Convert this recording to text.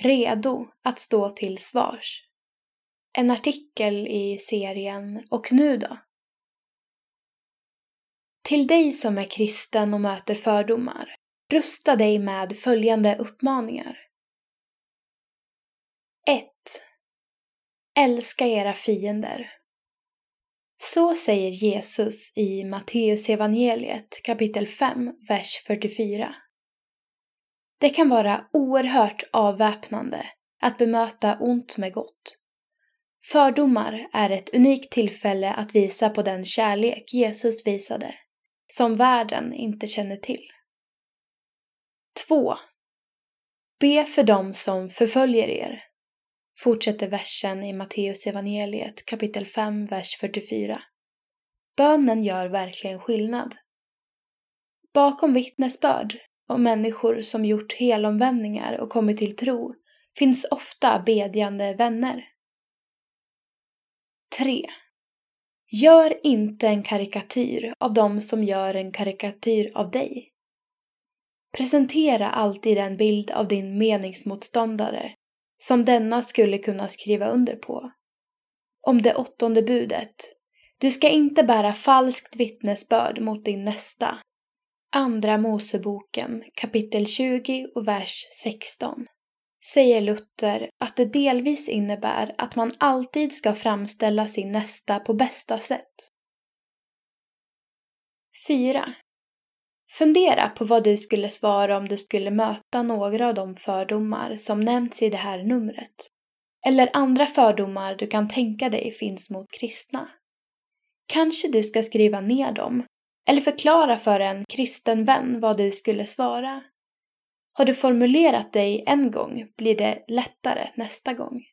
Redo att stå till svars. En artikel i serien Och nu då? Till dig som är kristen och möter fördomar, rusta dig med följande uppmaningar. 1. Älska era fiender. Så säger Jesus i Matteusevangeliet kapitel 5, vers 44. Det kan vara oerhört avväpnande att bemöta ont med gott. Fördomar är ett unikt tillfälle att visa på den kärlek Jesus visade, som världen inte känner till. 2. Be för dem som förföljer er. Fortsätter versen i Matteus evangeliet kapitel 5, vers 44. Bönen gör verkligen skillnad. Bakom vittnesbörd och människor som gjort helomvändningar och kommit till tro finns ofta bedjande vänner. 3. Gör inte en karikatyr av dem som gör en karikatyr av dig. Presentera alltid en bild av din meningsmotståndare som denna skulle kunna skriva under på. Om det åttonde budet. Du ska inte bära falskt vittnesbörd mot din nästa. Andra Moseboken kapitel 20 och vers 16 säger Luther att det delvis innebär att man alltid ska framställa sin nästa på bästa sätt. 4. Fundera på vad du skulle svara om du skulle möta några av de fördomar som nämnts i det här numret. Eller andra fördomar du kan tänka dig finns mot kristna. Kanske du ska skriva ner dem eller förklara för en kristen vän vad du skulle svara. Har du formulerat dig en gång blir det lättare nästa gång.